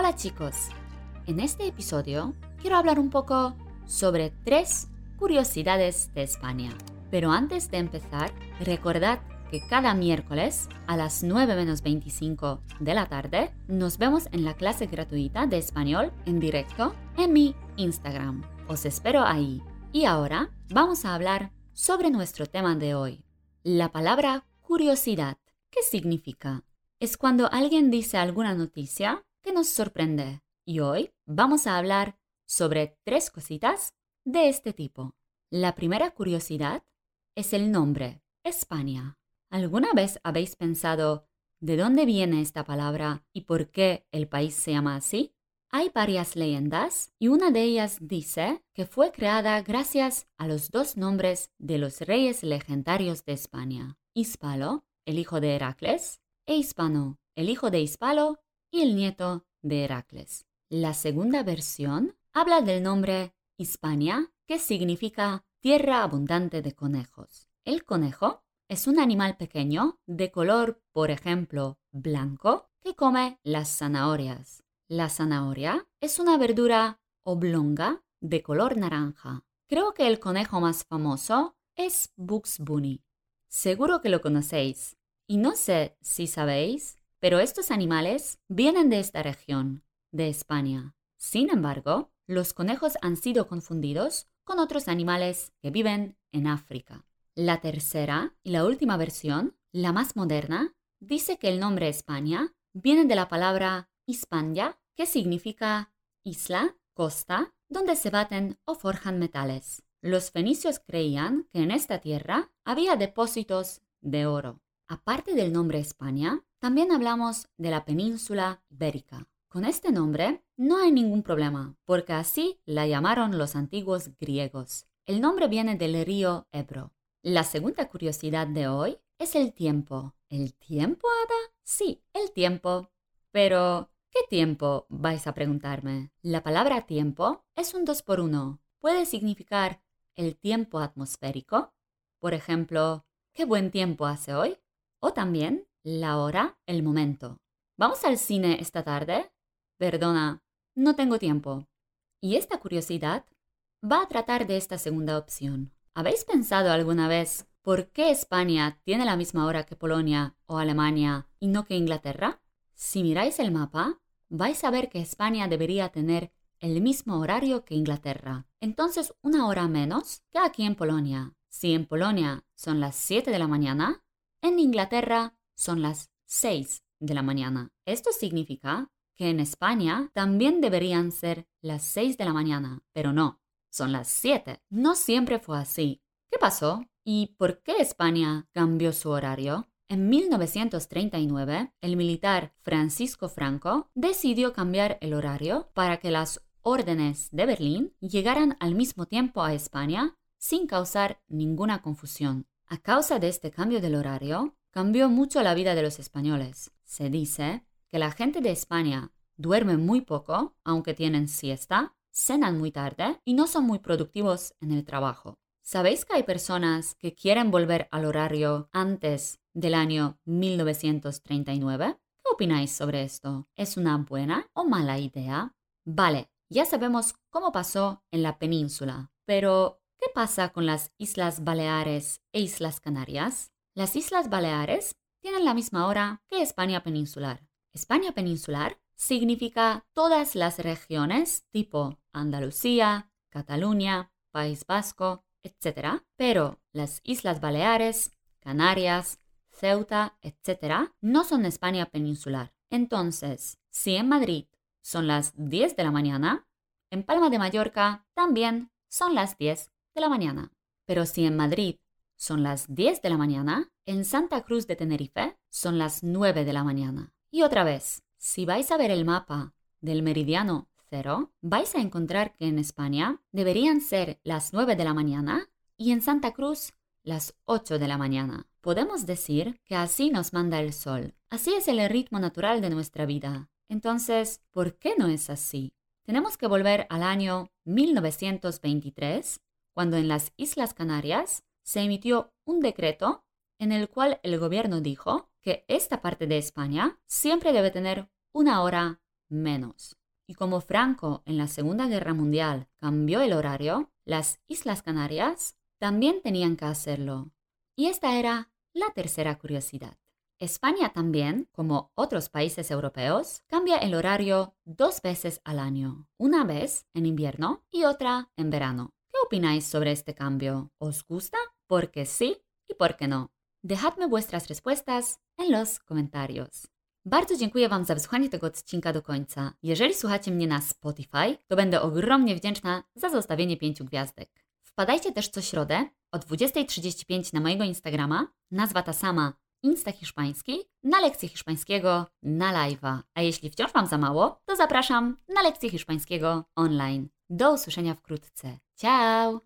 Hola chicos, en este episodio quiero hablar un poco sobre tres curiosidades de España. Pero antes de empezar, recordad que cada miércoles a las 9 menos 25 de la tarde nos vemos en la clase gratuita de español en directo en mi Instagram. Os espero ahí. Y ahora vamos a hablar sobre nuestro tema de hoy. La palabra curiosidad. ¿Qué significa? Es cuando alguien dice alguna noticia que nos sorprende. Y hoy vamos a hablar sobre tres cositas de este tipo. La primera curiosidad es el nombre, España. ¿Alguna vez habéis pensado de dónde viene esta palabra y por qué el país se llama así? Hay varias leyendas y una de ellas dice que fue creada gracias a los dos nombres de los reyes legendarios de España, Hispalo, el hijo de Heracles, e Hispano, el hijo de Hispalo y el nieto de Heracles. La segunda versión habla del nombre Hispania, que significa tierra abundante de conejos. El conejo es un animal pequeño de color, por ejemplo, blanco, que come las zanahorias. La zanahoria es una verdura oblonga de color naranja. Creo que el conejo más famoso es Bugs Bunny. Seguro que lo conocéis. Y no sé si sabéis, pero estos animales vienen de esta región, de España. Sin embargo, los conejos han sido confundidos con otros animales que viven en África. La tercera y la última versión, la más moderna, dice que el nombre España viene de la palabra Hispania, que significa isla, costa, donde se baten o forjan metales. Los fenicios creían que en esta tierra había depósitos de oro. Aparte del nombre España, también hablamos de la península ibérica. Con este nombre no hay ningún problema, porque así la llamaron los antiguos griegos. El nombre viene del río Ebro. La segunda curiosidad de hoy es el tiempo. ¿El tiempo, Ada? Sí, el tiempo. Pero, ¿qué tiempo? vais a preguntarme. La palabra tiempo es un dos por uno. Puede significar el tiempo atmosférico, por ejemplo, ¿qué buen tiempo hace hoy? O también la hora, el momento. ¿Vamos al cine esta tarde? Perdona, no tengo tiempo. Y esta curiosidad va a tratar de esta segunda opción. ¿Habéis pensado alguna vez por qué España tiene la misma hora que Polonia o Alemania y no que Inglaterra? Si miráis el mapa, vais a ver que España debería tener el mismo horario que Inglaterra. Entonces, una hora menos que aquí en Polonia. Si en Polonia son las 7 de la mañana, en Inglaterra son las 6 de la mañana. Esto significa que en España también deberían ser las 6 de la mañana, pero no, son las 7. No siempre fue así. ¿Qué pasó? ¿Y por qué España cambió su horario? En 1939, el militar Francisco Franco decidió cambiar el horario para que las órdenes de Berlín llegaran al mismo tiempo a España sin causar ninguna confusión. A causa de este cambio del horario, cambió mucho la vida de los españoles. Se dice que la gente de España duerme muy poco, aunque tienen siesta, cenan muy tarde y no son muy productivos en el trabajo. ¿Sabéis que hay personas que quieren volver al horario antes del año 1939? ¿Qué opináis sobre esto? ¿Es una buena o mala idea? Vale, ya sabemos cómo pasó en la península, pero ¿qué pasa con las Islas Baleares e Islas Canarias? Las Islas Baleares tienen la misma hora que España peninsular. España peninsular significa todas las regiones tipo Andalucía, Cataluña, País Vasco, etc. Pero las Islas Baleares, Canarias, Ceuta, etc. no son España peninsular. Entonces, si en Madrid son las 10 de la mañana, en Palma de Mallorca también son las 10 de la mañana. Pero si en Madrid son las 10 de la mañana, en Santa Cruz de Tenerife son las 9 de la mañana. Y otra vez, si vais a ver el mapa del meridiano cero, vais a encontrar que en España deberían ser las 9 de la mañana y en Santa Cruz las 8 de la mañana. Podemos decir que así nos manda el sol. Así es el ritmo natural de nuestra vida. Entonces, ¿por qué no es así? Tenemos que volver al año 1923, cuando en las Islas Canarias se emitió un decreto en el cual el gobierno dijo que esta parte de España siempre debe tener una hora menos. Y como Franco en la Segunda Guerra Mundial cambió el horario, las Islas Canarias también tenían que hacerlo. Y esta era la tercera curiosidad. España también, como otros países europeos, cambia el horario dos veces al año, una vez en invierno y otra en verano. ¿Qué opináis sobre este cambio? ¿Os gusta? ¿Por qué sí y por qué no? Dejadme vuestras respuestas en los comentarios. Bardzo dziękuję Wam za wysłuchanie tego odcinka do końca. Jeżeli słuchacie mnie na Spotify, to będę ogromnie wdzięczna za zostawienie pięciu gwiazdek. Wpadajcie też co środę o 20.35 na mojego Instagrama, nazwa ta sama Insta Hiszpański, na lekcję hiszpańskiego na live'a. A jeśli wciąż Wam za mało, to zapraszam na lekcję hiszpańskiego online. Do usłyszenia wkrótce. Ciao!